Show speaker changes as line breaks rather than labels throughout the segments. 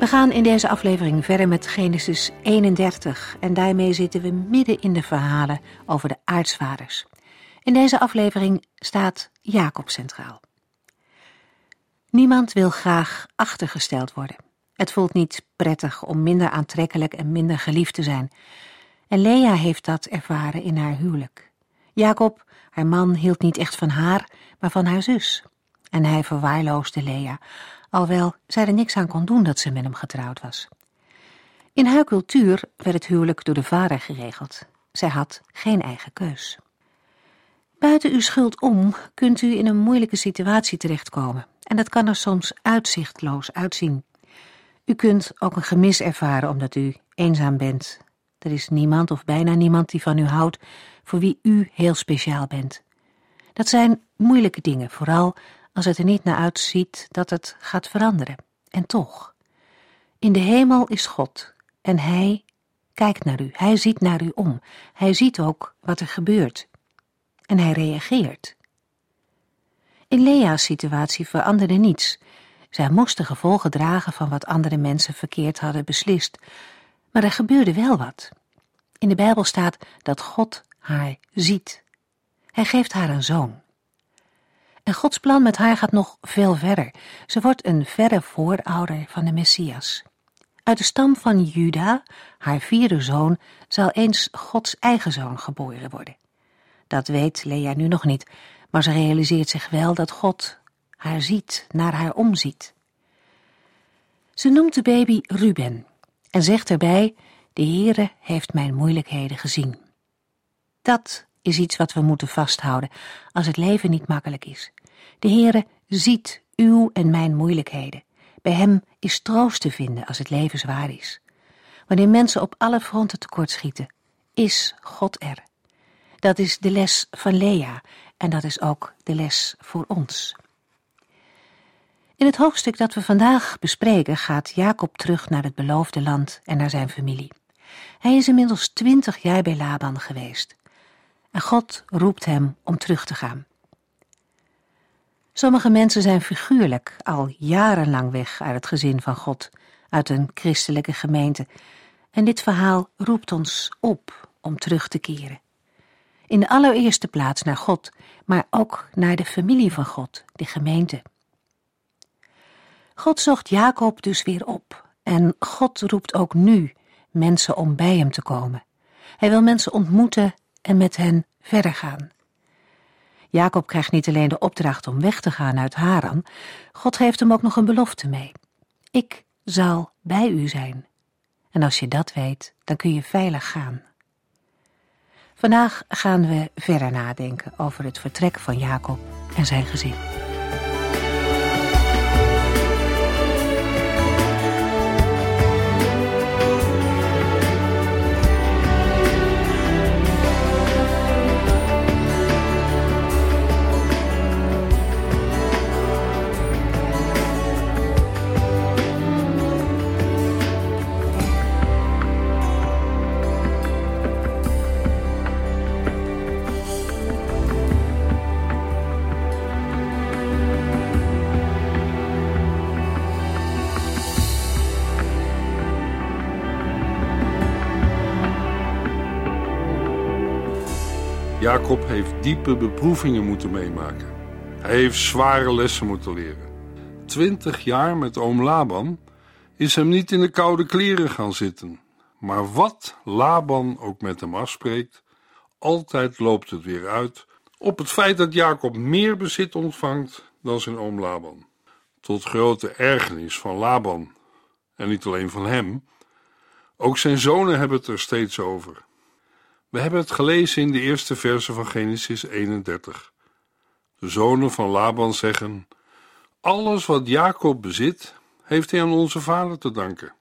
We gaan in deze aflevering verder met Genesis 31 en daarmee zitten we midden in de verhalen over de aartsvaders. In deze aflevering staat Jacob centraal. Niemand wil graag achtergesteld worden. Het voelt niet prettig om minder aantrekkelijk en minder geliefd te zijn. En Lea heeft dat ervaren in haar huwelijk. Jacob, haar man, hield niet echt van haar, maar van haar zus. En hij verwaarloosde Lea, alhoewel zij er niks aan kon doen dat ze met hem getrouwd was. In haar cultuur werd het huwelijk door de vader geregeld. Zij had geen eigen keus. Buiten uw schuld om kunt u in een moeilijke situatie terechtkomen en dat kan er soms uitzichtloos uitzien. U kunt ook een gemis ervaren omdat u eenzaam bent. Er is niemand of bijna niemand die van u houdt voor wie u heel speciaal bent. Dat zijn moeilijke dingen, vooral als het er niet naar uitziet dat het gaat veranderen. En toch, in de hemel is God en Hij kijkt naar u, Hij ziet naar u om, Hij ziet ook wat er gebeurt en Hij reageert. In Lea's situatie veranderde niets. Zij moest de gevolgen dragen van wat andere mensen verkeerd hadden beslist, maar er gebeurde wel wat. In de Bijbel staat dat God haar ziet. Hij geeft haar een zoon. En Gods plan met haar gaat nog veel verder. Ze wordt een verre voorouder van de Messias. Uit de stam van Juda, haar vierde zoon, zal eens Gods eigen zoon geboren worden. Dat weet Lea nu nog niet, maar ze realiseert zich wel dat God haar ziet, naar haar omziet. Ze noemt de baby Ruben en zegt erbij: De Heere heeft mijn moeilijkheden gezien. Dat is iets wat we moeten vasthouden als het leven niet makkelijk is. De Heere ziet uw en mijn moeilijkheden. Bij hem is troost te vinden als het leven zwaar is. Wanneer mensen op alle fronten tekortschieten, is God er. Dat is de les van Lea en dat is ook de les voor ons. In het hoofdstuk dat we vandaag bespreken gaat Jacob terug naar het beloofde land en naar zijn familie. Hij is inmiddels twintig jaar bij Laban geweest. En God roept hem om terug te gaan. Sommige mensen zijn figuurlijk al jarenlang weg uit het gezin van God, uit een christelijke gemeente. En dit verhaal roept ons op om terug te keren. In de allereerste plaats naar God, maar ook naar de familie van God, de gemeente. God zocht Jacob dus weer op en God roept ook nu mensen om bij hem te komen. Hij wil mensen ontmoeten en met hen verder gaan. Jacob krijgt niet alleen de opdracht om weg te gaan uit Haran, God geeft hem ook nog een belofte mee. Ik zal bij u zijn. En als je dat weet, dan kun je veilig gaan. Vandaag gaan we verder nadenken over het vertrek van Jacob en zijn gezin.
Jacob heeft diepe beproevingen moeten meemaken. Hij heeft zware lessen moeten leren. Twintig jaar met oom Laban is hem niet in de koude kleren gaan zitten. Maar wat Laban ook met hem afspreekt, altijd loopt het weer uit op het feit dat Jacob meer bezit ontvangt dan zijn oom Laban. Tot grote ergernis van Laban. En niet alleen van hem, ook zijn zonen hebben het er steeds over. We hebben het gelezen in de eerste verse van Genesis 31. De zonen van Laban zeggen: Alles wat Jacob bezit, heeft hij aan onze vader te danken.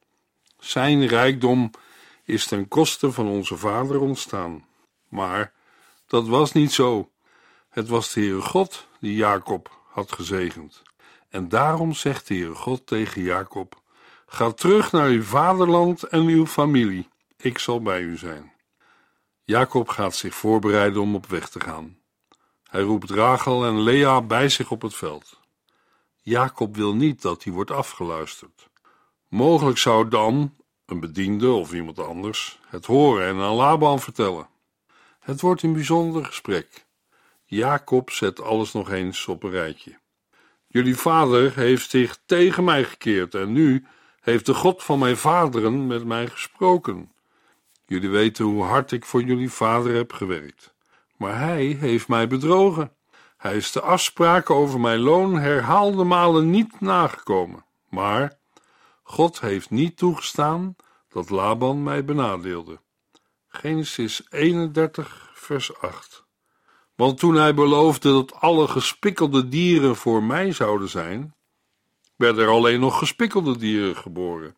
Zijn rijkdom is ten koste van onze vader ontstaan. Maar dat was niet zo. Het was de Heere God die Jacob had gezegend. En daarom zegt de Heere God tegen Jacob: Ga terug naar uw vaderland en uw familie. Ik zal bij u zijn. Jacob gaat zich voorbereiden om op weg te gaan. Hij roept Rachel en Lea bij zich op het veld. Jacob wil niet dat hij wordt afgeluisterd. Mogelijk zou dan een bediende of iemand anders het horen en aan Laban vertellen. Het wordt een bijzonder gesprek. Jacob zet alles nog eens op een rijtje. Jullie vader heeft zich tegen mij gekeerd en nu heeft de God van mijn vaderen met mij gesproken. Jullie weten hoe hard ik voor jullie vader heb gewerkt. Maar hij heeft mij bedrogen. Hij is de afspraken over mijn loon herhaalde malen niet nagekomen. Maar God heeft niet toegestaan dat Laban mij benadeelde. Genesis 31, vers 8. Want toen hij beloofde dat alle gespikkelde dieren voor mij zouden zijn, werden er alleen nog gespikkelde dieren geboren.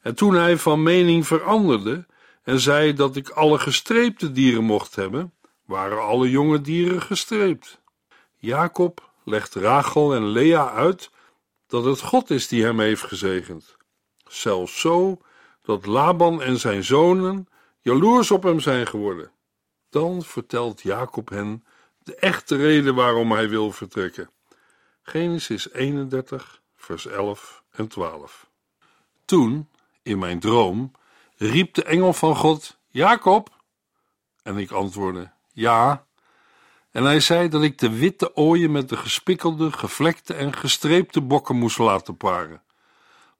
En toen hij van mening veranderde en zei dat ik alle gestreepte dieren mocht hebben, waren alle jonge dieren gestreept. Jacob legt Rachel en Lea uit dat het God is die hem heeft gezegend. Zelfs zo dat Laban en zijn zonen jaloers op hem zijn geworden. Dan vertelt Jacob hen de echte reden waarom hij wil vertrekken. Genesis 31, vers 11 en 12. Toen, in mijn droom, riep de engel van God: Jacob! En ik antwoordde: Ja. En hij zei dat ik de witte ooien met de gespikkelde, gevlekte en gestreepte bokken moest laten paren.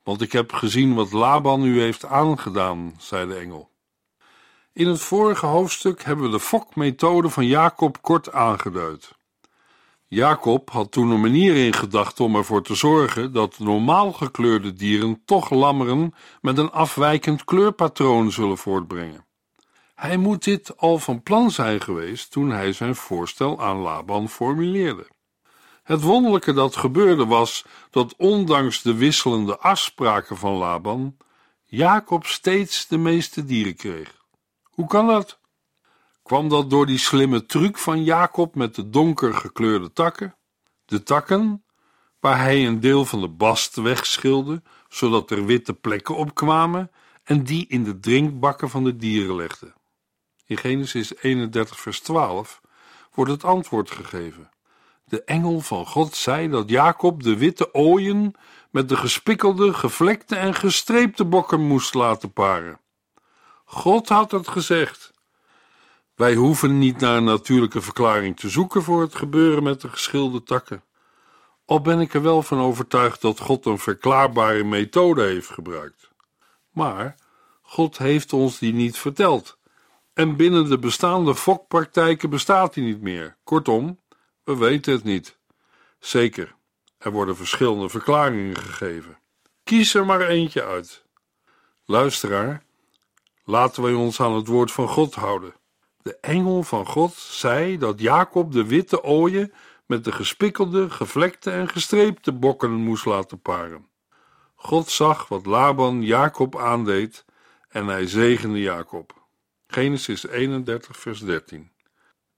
Want ik heb gezien wat Laban u heeft aangedaan, zei de engel. In het vorige hoofdstuk hebben we de fokmethode van Jacob kort aangeduid. Jacob had toen een manier in gedachten om ervoor te zorgen dat normaal gekleurde dieren toch lammeren met een afwijkend kleurpatroon zullen voortbrengen. Hij moet dit al van plan zijn geweest toen hij zijn voorstel aan Laban formuleerde. Het wonderlijke dat gebeurde was dat ondanks de wisselende afspraken van Laban, Jacob steeds de meeste dieren kreeg. Hoe kan dat? Kwam dat door die slimme truc van Jacob met de donker gekleurde takken? De takken, waar hij een deel van de bast wegschilde, zodat er witte plekken opkwamen, en die in de drinkbakken van de dieren legde. In Genesis 31, vers 12 wordt het antwoord gegeven. De engel van God zei dat Jacob de witte ooien met de gespikkelde, gevlekte en gestreepte bokken moest laten paren. God had het gezegd. Wij hoeven niet naar een natuurlijke verklaring te zoeken voor het gebeuren met de geschilde takken. Al ben ik er wel van overtuigd dat God een verklaarbare methode heeft gebruikt. Maar God heeft ons die niet verteld. En binnen de bestaande fokpraktijken bestaat die niet meer. Kortom, we weten het niet. Zeker, er worden verschillende verklaringen gegeven. Kies er maar eentje uit. Luisteraar, laten wij ons aan het woord van God houden. De engel van God zei dat Jacob de witte ooien met de gespikkelde, gevlekte en gestreepte bokken moest laten paren. God zag wat Laban Jacob aandeed en hij zegende Jacob. Genesis 31, vers 13.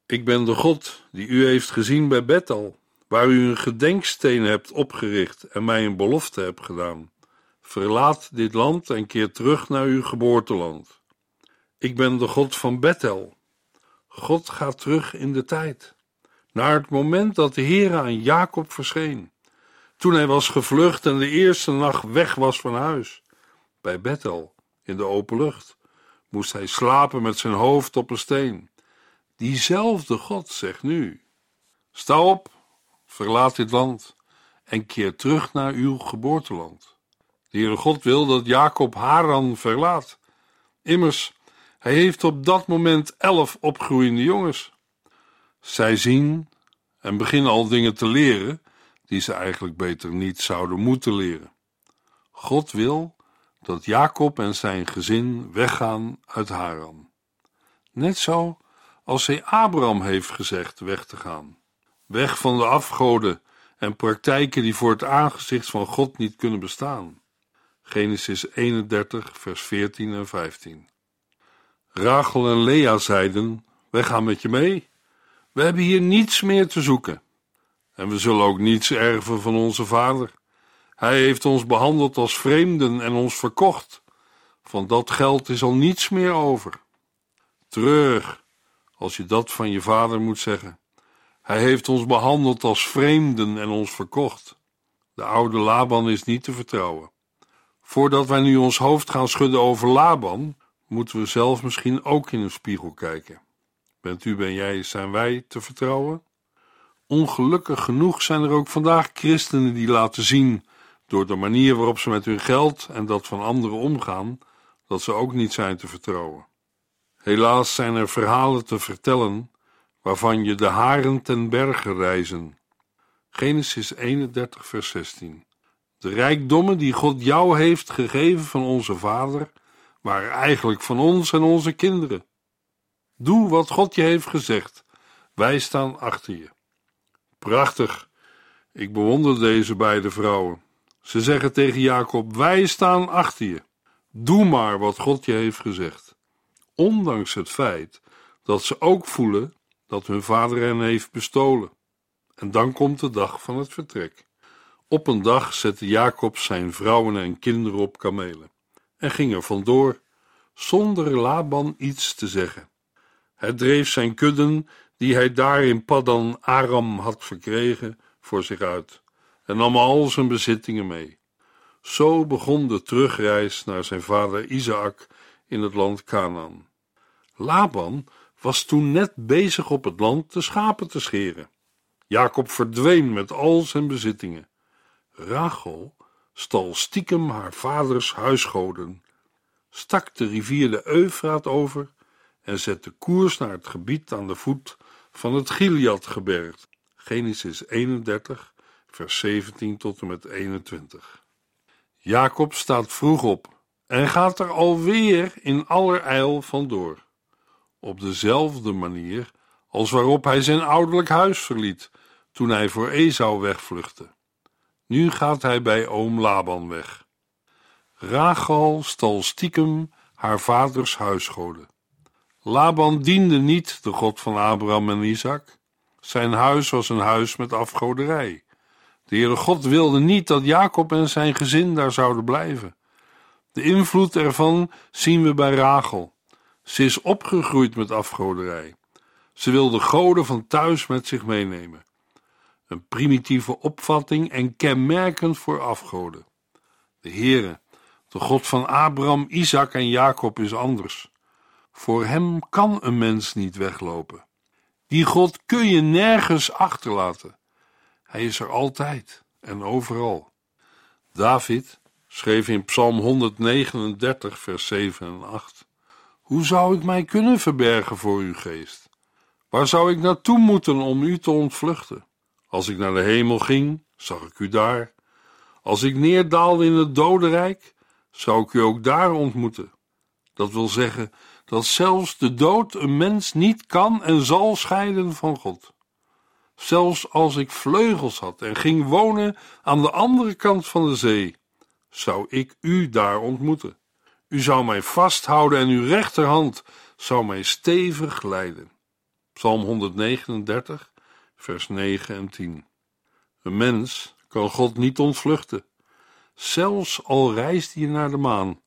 Ik ben de God die u heeft gezien bij Bethel, waar u een gedenksteen hebt opgericht en mij een belofte hebt gedaan. Verlaat dit land en keer terug naar uw geboorteland. Ik ben de God van Bethel. God gaat terug in de tijd, naar het moment dat de Heer aan Jacob verscheen, toen hij was gevlucht en de eerste nacht weg was van huis. Bij Bethel, in de open lucht, moest hij slapen met zijn hoofd op een steen. Diezelfde God zegt nu: Sta op, verlaat dit land en keer terug naar uw geboorteland. De Heere God wil dat Jacob Haran verlaat. Immers, hij heeft op dat moment elf opgroeiende jongens. Zij zien en beginnen al dingen te leren die ze eigenlijk beter niet zouden moeten leren. God wil dat Jacob en zijn gezin weggaan uit Haran. Net zo als hij Abraham heeft gezegd weg te gaan. Weg van de afgoden en praktijken die voor het aangezicht van God niet kunnen bestaan. Genesis 31, vers 14 en 15. Rachel en Lea zeiden: Wij gaan met je mee. We hebben hier niets meer te zoeken. En we zullen ook niets erven van onze vader. Hij heeft ons behandeld als vreemden en ons verkocht. Van dat geld is al niets meer over. Treurig, als je dat van je vader moet zeggen. Hij heeft ons behandeld als vreemden en ons verkocht. De oude Laban is niet te vertrouwen. Voordat wij nu ons hoofd gaan schudden over Laban, moeten we zelf misschien ook in een spiegel kijken. Bent u, ben jij, zijn wij te vertrouwen? Ongelukkig genoeg zijn er ook vandaag christenen die laten zien, door de manier waarop ze met hun geld en dat van anderen omgaan, dat ze ook niet zijn te vertrouwen. Helaas zijn er verhalen te vertellen waarvan je de haren ten berge reizen. Genesis 31, vers 16. De rijkdommen die God jou heeft gegeven van onze vader, waren eigenlijk van ons en onze kinderen. Doe wat God je heeft gezegd. Wij staan achter je. Prachtig. Ik bewonder deze beide vrouwen. Ze zeggen tegen Jacob: Wij staan achter je. Doe maar wat God je heeft gezegd. Ondanks het feit dat ze ook voelen dat hun vader hen heeft bestolen. En dan komt de dag van het vertrek. Op een dag zette Jacob zijn vrouwen en kinderen op kamelen en ging er vandoor, zonder Laban iets te zeggen. Hij dreef zijn kudden, die hij daar in Paddan Aram had verkregen, voor zich uit en nam al zijn bezittingen mee. Zo begon de terugreis naar zijn vader Isaac in het land Canaan. Laban was toen net bezig op het land de schapen te scheren. Jacob verdween met al zijn bezittingen. Rachel stal stiekem haar vaders huisgoden, stak de rivier de Eufraat over en zette koers naar het gebied aan de voet van het Gileadgebergte. Genesis 31, vers 17 tot en met 21. Jacob staat vroeg op en gaat er alweer in allerijl vandoor. Op dezelfde manier als waarop hij zijn ouderlijk huis verliet toen hij voor Esau wegvluchtte. Nu gaat hij bij oom Laban weg. Rachel stal stiekem haar vaders huisgoden. Laban diende niet de God van Abraham en Isaac. Zijn huis was een huis met afgoderij. De Heere God wilde niet dat Jacob en zijn gezin daar zouden blijven. De invloed ervan zien we bij Rachel. Ze is opgegroeid met afgoderij. Ze wil de goden van thuis met zich meenemen. Een primitieve opvatting en kenmerkend voor afgoden. De Heere, de God van Abraham, Isaac en Jacob is anders. Voor hem kan een mens niet weglopen. Die God kun je nergens achterlaten. Hij is er altijd en overal. David schreef in Psalm 139, vers 7 en 8: Hoe zou ik mij kunnen verbergen voor uw geest? Waar zou ik naartoe moeten om u te ontvluchten? Als ik naar de hemel ging, zag ik u daar. Als ik neerdaalde in het dodenrijk, zou ik u ook daar ontmoeten. Dat wil zeggen dat zelfs de dood een mens niet kan en zal scheiden van God. Zelfs als ik vleugels had en ging wonen aan de andere kant van de zee, zou ik u daar ontmoeten. U zou mij vasthouden en uw rechterhand zou mij stevig leiden. Psalm 139, vers 9 en 10. Een mens kan God niet ontvluchten, zelfs al reist hij naar de maan.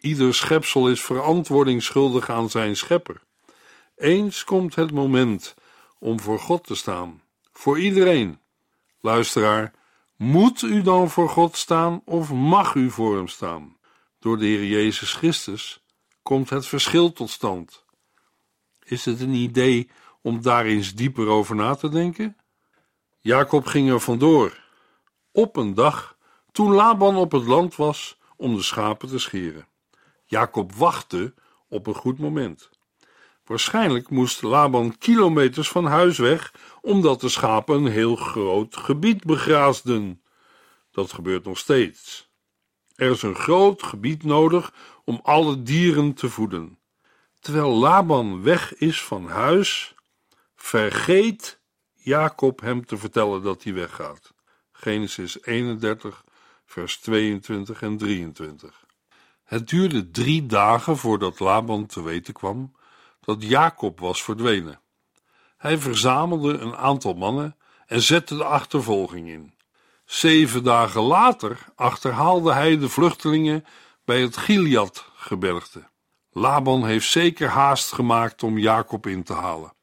Ieder schepsel is verantwoording schuldig aan zijn schepper. Eens komt het moment om voor God te staan, voor iedereen. Luisteraar, moet u dan voor God staan of mag u voor hem staan? Door de Heer Jezus Christus komt het verschil tot stand. Is het een idee om daar eens dieper over na te denken? Jacob ging er vandoor, op een dag toen Laban op het land was om de schapen te scheren. Jacob wachtte op een goed moment. Waarschijnlijk moest Laban kilometers van huis weg, omdat de schapen een heel groot gebied begraasden. Dat gebeurt nog steeds. Er is een groot gebied nodig om alle dieren te voeden. Terwijl Laban weg is van huis, vergeet Jacob hem te vertellen dat hij weggaat. Genesis 31, vers 22 en 23. Het duurde drie dagen voordat Laban te weten kwam dat Jacob was verdwenen. Hij verzamelde een aantal mannen en zette de achtervolging in. Zeven dagen later achterhaalde hij de vluchtelingen bij het Gilead-gebergte. Laban heeft zeker haast gemaakt om Jacob in te halen.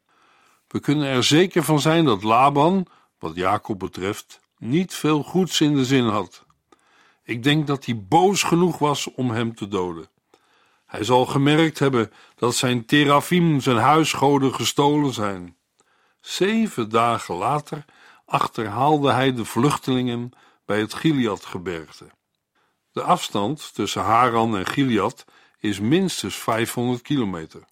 We kunnen er zeker van zijn dat Laban, wat Jacob betreft, niet veel goeds in de zin had. Ik denk dat hij boos genoeg was om hem te doden. Hij zal gemerkt hebben dat zijn terafim, zijn huisgoden, gestolen zijn. Zeven dagen later achterhaalde hij de vluchtelingen bij het Gileadgebergte. De afstand tussen Haran en Gilead is minstens 500 kilometer.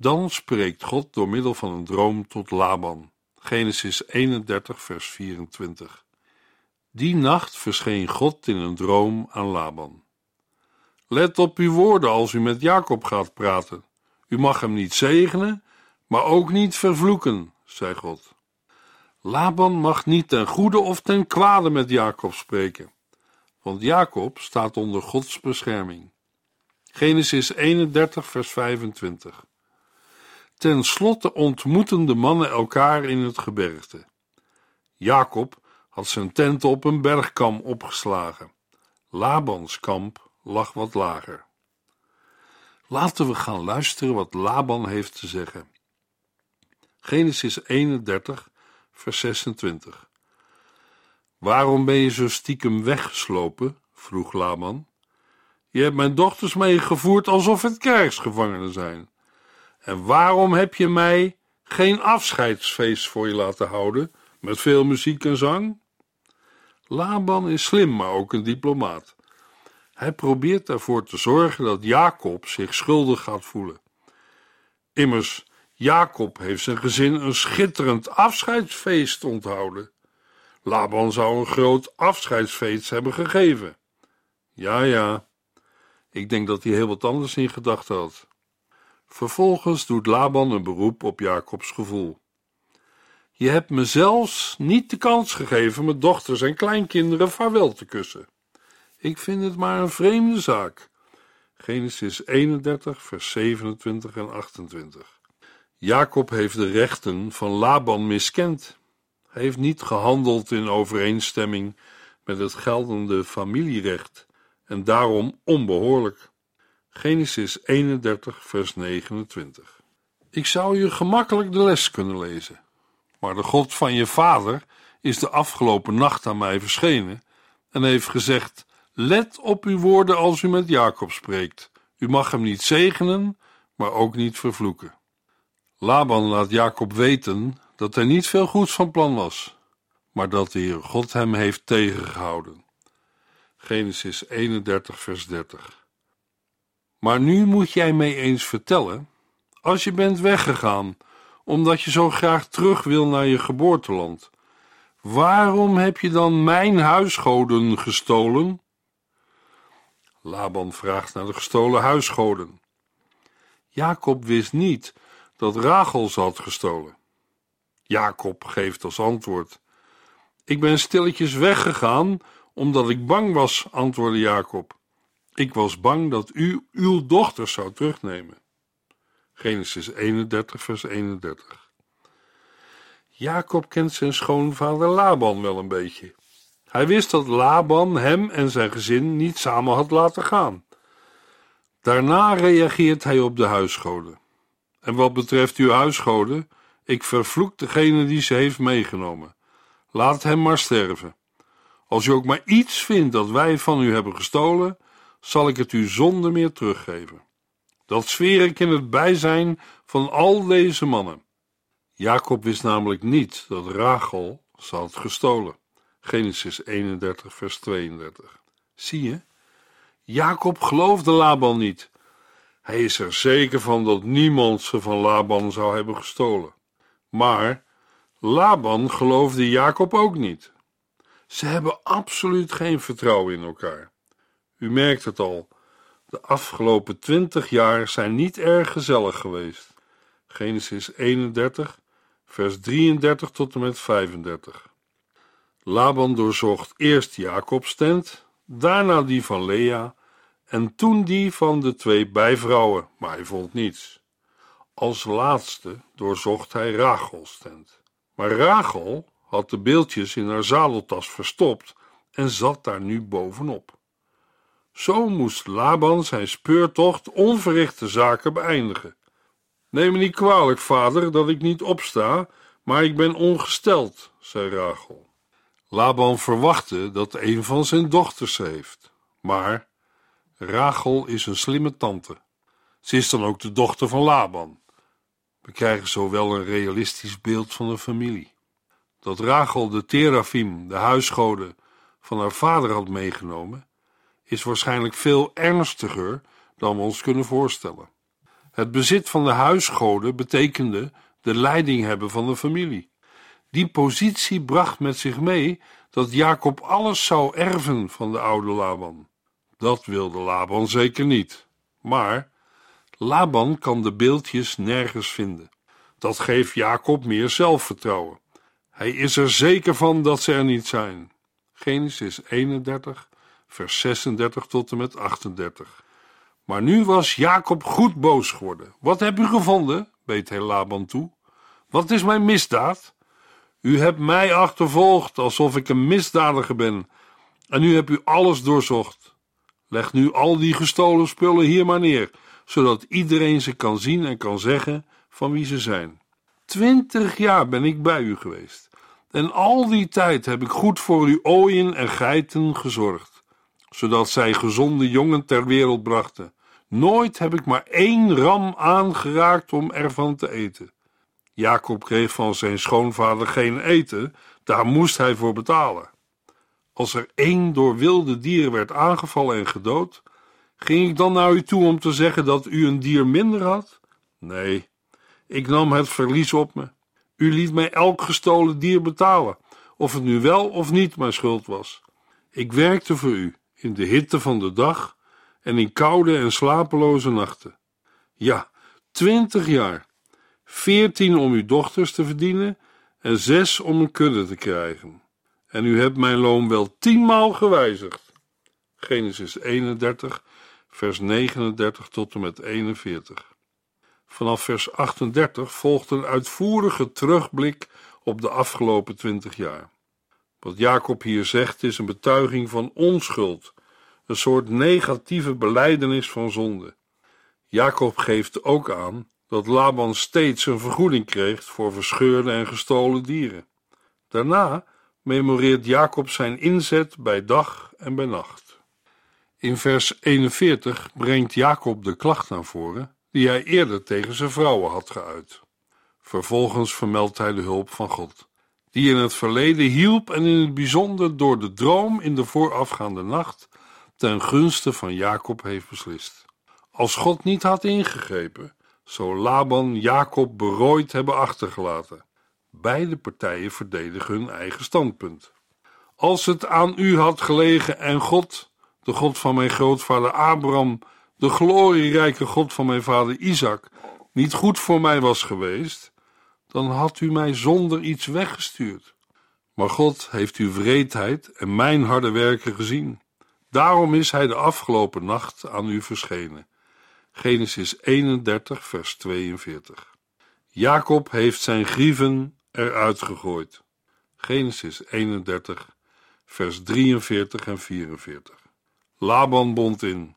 Dan spreekt God door middel van een droom tot Laban. Genesis 31, vers 24. Die nacht verscheen God in een droom aan Laban. Let op uw woorden als u met Jacob gaat praten. U mag hem niet zegenen, maar ook niet vervloeken, zei God. Laban mag niet ten goede of ten kwade met Jacob spreken, want Jacob staat onder Gods bescherming. Genesis 31, vers 25. Ten slotte ontmoeten de mannen elkaar in het gebergte. Jacob had zijn tent op een bergkam opgeslagen. Labans kamp lag wat lager. Laten we gaan luisteren wat Laban heeft te zeggen. Genesis 31, vers 26. Waarom ben je zo stiekem weggeslopen? vroeg Laban. Je hebt mijn dochters meegevoerd alsof het krijgsgevangenen zijn. En waarom heb je mij geen afscheidsfeest voor je laten houden, met veel muziek en zang? Laban is slim, maar ook een diplomaat. Hij probeert ervoor te zorgen dat Jacob zich schuldig gaat voelen. Immers, Jacob heeft zijn gezin een schitterend afscheidsfeest onthouden. Laban zou een groot afscheidsfeest hebben gegeven. Ja, ja, ik denk dat hij heel wat anders in gedachten had. Vervolgens doet Laban een beroep op Jacobs gevoel. Je hebt me zelfs niet de kans gegeven mijn dochters en kleinkinderen vaarwel te kussen. Ik vind het maar een vreemde zaak. Genesis 31, vers 27 en 28. Jacob heeft de rechten van Laban miskend. Hij heeft niet gehandeld in overeenstemming met het geldende familierecht en daarom onbehoorlijk. Genesis 31, vers 29. Ik zou je gemakkelijk de les kunnen lezen, maar de God van je vader is de afgelopen nacht aan mij verschenen en heeft gezegd: Let op uw woorden als u met Jacob spreekt. U mag hem niet zegenen, maar ook niet vervloeken. Laban laat Jacob weten dat hij niet veel goeds van plan was, maar dat de Heer God hem heeft tegengehouden. Genesis 31, vers 30. Maar nu moet jij mij eens vertellen, als je bent weggegaan, omdat je zo graag terug wil naar je geboorteland, waarom heb je dan mijn huisgoden gestolen? Laban vraagt naar de gestolen huisgoden. Jacob wist niet dat Rachel ze had gestolen. Jacob geeft als antwoord: Ik ben stilletjes weggegaan omdat ik bang was, antwoordde Jacob. Ik was bang dat u uw dochters zou terugnemen. Genesis 31, vers 31. Jacob kent zijn schoonvader Laban wel een beetje. Hij wist dat Laban hem en zijn gezin niet samen had laten gaan. Daarna reageert hij op de huisgoden. En wat betreft uw huisgoden, ik vervloek degene die ze heeft meegenomen. Laat hem maar sterven. Als u ook maar iets vindt dat wij van u hebben gestolen, zal ik het u zonder meer teruggeven. Dat zweer ik in het bijzijn van al deze mannen. Jacob wist namelijk niet dat Rachel ze had gestolen. Genesis 31, vers 32. Zie je? Jacob geloofde Laban niet. Hij is er zeker van dat niemand ze van Laban zou hebben gestolen. Maar Laban geloofde Jacob ook niet. Ze hebben absoluut geen vertrouwen in elkaar. U merkt het al, de afgelopen twintig jaar zijn niet erg gezellig geweest. Genesis 31, vers 33 tot en met 35. Laban doorzocht eerst Jacobs tent, daarna die van Lea en toen die van de twee bijvrouwen, maar hij vond niets. Als laatste doorzocht hij Rachels tent. Maar Rachel had de beeldjes in haar zadeltas verstopt en zat daar nu bovenop. Zo moest Laban zijn speurtocht onverrichte zaken beëindigen. Neem me niet kwalijk, vader, dat ik niet opsta, maar ik ben ongesteld, zei Rachel. Laban verwachtte dat een van zijn dochters heeft, maar Rachel is een slimme tante. Ze is dan ook de dochter van Laban. We krijgen zo wel een realistisch beeld van de familie. Dat Rachel de terafim, de huisgoden, van haar vader had meegenomen, is waarschijnlijk veel ernstiger dan we ons kunnen voorstellen. Het bezit van de huisgoden betekende de leiding hebben van de familie. Die positie bracht met zich mee dat Jacob alles zou erven van de oude Laban. Dat wilde Laban zeker niet. Maar Laban kan de beeldjes nergens vinden. Dat geeft Jacob meer zelfvertrouwen. Hij is er zeker van dat ze er niet zijn. Genesis 31, vers 36 tot en met 38. Maar nu was Jacob goed boos geworden. Wat heb u gevonden? beet hij Laban toe. Wat is mijn misdaad? U hebt mij achtervolgd alsof ik een misdadiger ben, en nu hebt u alles doorzocht. Leg nu al die gestolen spullen hier maar neer, zodat iedereen ze kan zien en kan zeggen van wie ze zijn. Twintig jaar ben ik bij u geweest, en al die tijd heb ik goed voor uw ooien en geiten gezorgd, zodat zij gezonde jongen ter wereld brachten. Nooit heb ik maar één ram aangeraakt om ervan te eten. Jacob kreeg van zijn schoonvader geen eten, daar moest hij voor betalen. Als er één door wilde dieren werd aangevallen en gedood, ging ik dan naar u toe om te zeggen dat u een dier minder had? Nee, ik nam het verlies op me. U liet mij elk gestolen dier betalen, of het nu wel of niet mijn schuld was. Ik werkte voor u in de hitte van de dag en in koude en slapeloze nachten. Ja, twintig jaar. Veertien om uw dochters te verdienen en zes om een kudde te krijgen. En u hebt mijn loon wel tienmaal gewijzigd. Genesis 31, vers 39 tot en met 41. Vanaf vers 38 volgt een uitvoerige terugblik op de afgelopen twintig jaar. Wat Jacob hier zegt is een betuiging van onschuld, een soort negatieve beleidenis van zonde. Jacob geeft ook aan dat Laban steeds een vergoeding kreeg voor verscheurde en gestolen dieren. Daarna memoreert Jacob zijn inzet bij dag en bij nacht. In vers 41 brengt Jacob de klacht naar voren die hij eerder tegen zijn vrouwen had geuit. Vervolgens vermeldt hij de hulp van God, die in het verleden hielp en in het bijzonder door de droom in de voorafgaande nacht ten gunste van Jacob heeft beslist. Als God niet had ingegrepen, zou Laban Jacob berooid hebben achtergelaten. Beide partijen verdedigen hun eigen standpunt. Als het aan u had gelegen en God, de God van mijn grootvader Abraham, de glorierijke God van mijn vader Isaac, niet goed voor mij was geweest, dan had u mij zonder iets weggestuurd. Maar God heeft uw wreedheid en mijn harde werken gezien. Daarom is hij de afgelopen nacht aan u verschenen. Genesis 31, vers 42. Jacob heeft zijn grieven eruit gegooid. Genesis 31, vers 43 en 44. Laban bond in.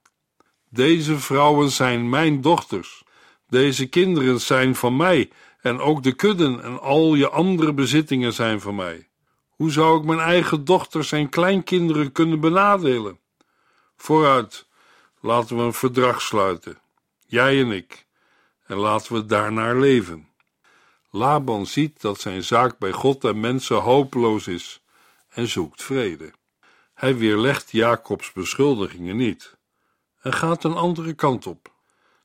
Deze vrouwen zijn mijn dochters. Deze kinderen zijn van mij en ook de kudden en al je andere bezittingen zijn van mij. Hoe zou ik mijn eigen dochters en kleinkinderen kunnen benadelen? Vooruit, laten we een verdrag sluiten, jij en ik, en laten we daarnaar leven. Laban ziet dat zijn zaak bij God en mensen hopeloos is en zoekt vrede. Hij weerlegt Jacobs beschuldigingen niet en gaat een andere kant op.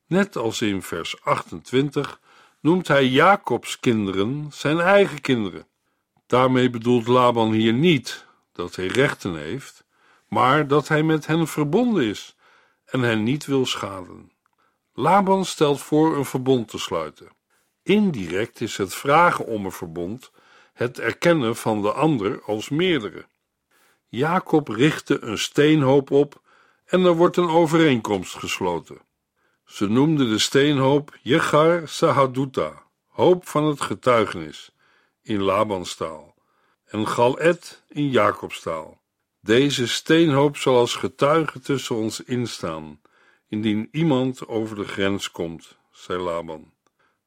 Net als in vers 28 noemt hij Jacobs kinderen zijn eigen kinderen. Daarmee bedoelt Laban hier niet dat hij rechten heeft, maar dat hij met hen verbonden is en hen niet wil schaden. Laban stelt voor een verbond te sluiten. Indirect is het vragen om een verbond het erkennen van de ander als meerdere. Jacob richtte een steenhoop op en er wordt een overeenkomst gesloten. Ze noemden de steenhoop Jegar Sahaduta, hoop van het getuigenis, in Labanstaal, en Galet in Jacobstaal. Deze steenhoop zal als getuige tussen ons instaan, indien iemand over de grens komt, zei Laban.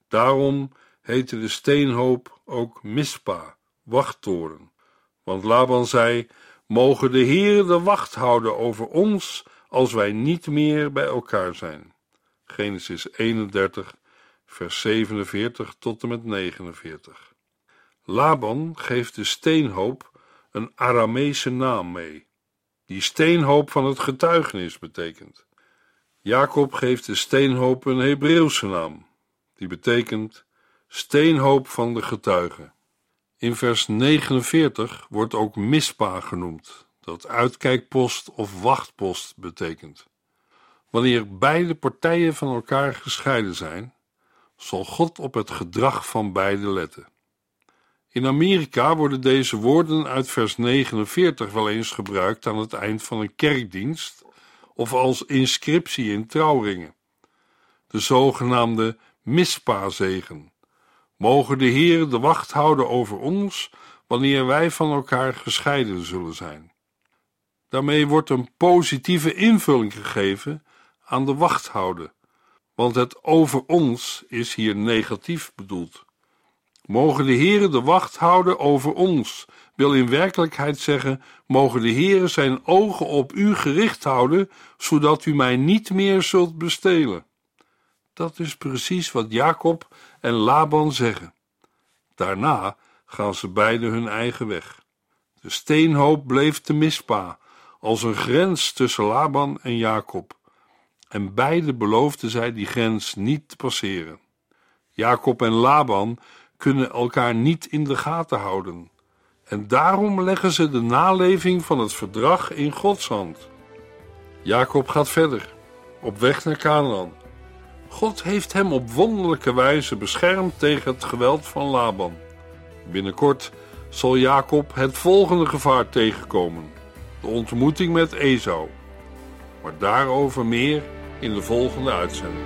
Daarom heette de steenhoop ook Mispa, wachttoren. Want Laban zei: Mogen de Heer de wacht houden over ons als wij niet meer bij elkaar zijn. Genesis 31, vers 47 tot en met 49. Laban geeft de steenhoop een Arameese naam mee, die steenhoop van het getuigenis betekent. Jacob geeft de steenhoop een Hebreeuwse naam, die betekent steenhoop van de getuigen. In vers 49 wordt ook mispa genoemd, dat uitkijkpost of wachtpost betekent. Wanneer beide partijen van elkaar gescheiden zijn, zal God op het gedrag van beide letten. In Amerika worden deze woorden uit vers 49 wel eens gebruikt aan het eind van een kerkdienst of als inscriptie in trouwringen. De zogenaamde mispazegen. Mogen de Heer de wacht houden over ons wanneer wij van elkaar gescheiden zullen zijn. Daarmee wordt een positieve invulling gegeven aan de wachthouden, want het over ons is hier negatief bedoeld. Mogen de Heere de wacht houden over ons, wil in werkelijkheid zeggen, mogen de Heere zijn ogen op u gericht houden, zodat u mij niet meer zult bestelen. Dat is precies wat Jacob en Laban zeggen. Daarna gaan ze beiden hun eigen weg. De steenhoop bleef te mispa, als een grens tussen Laban en Jacob. En beide beloofden zij die grens niet te passeren. Jacob en Laban kunnen elkaar niet in de gaten houden. En daarom leggen ze de naleving van het verdrag in Gods hand. Jacob gaat verder, op weg naar Canaan. God heeft hem op wonderlijke wijze beschermd tegen het geweld van Laban. Binnenkort zal Jacob het volgende gevaar tegenkomen: de ontmoeting met Esau. Maar daarover meer in de volgende uitzending.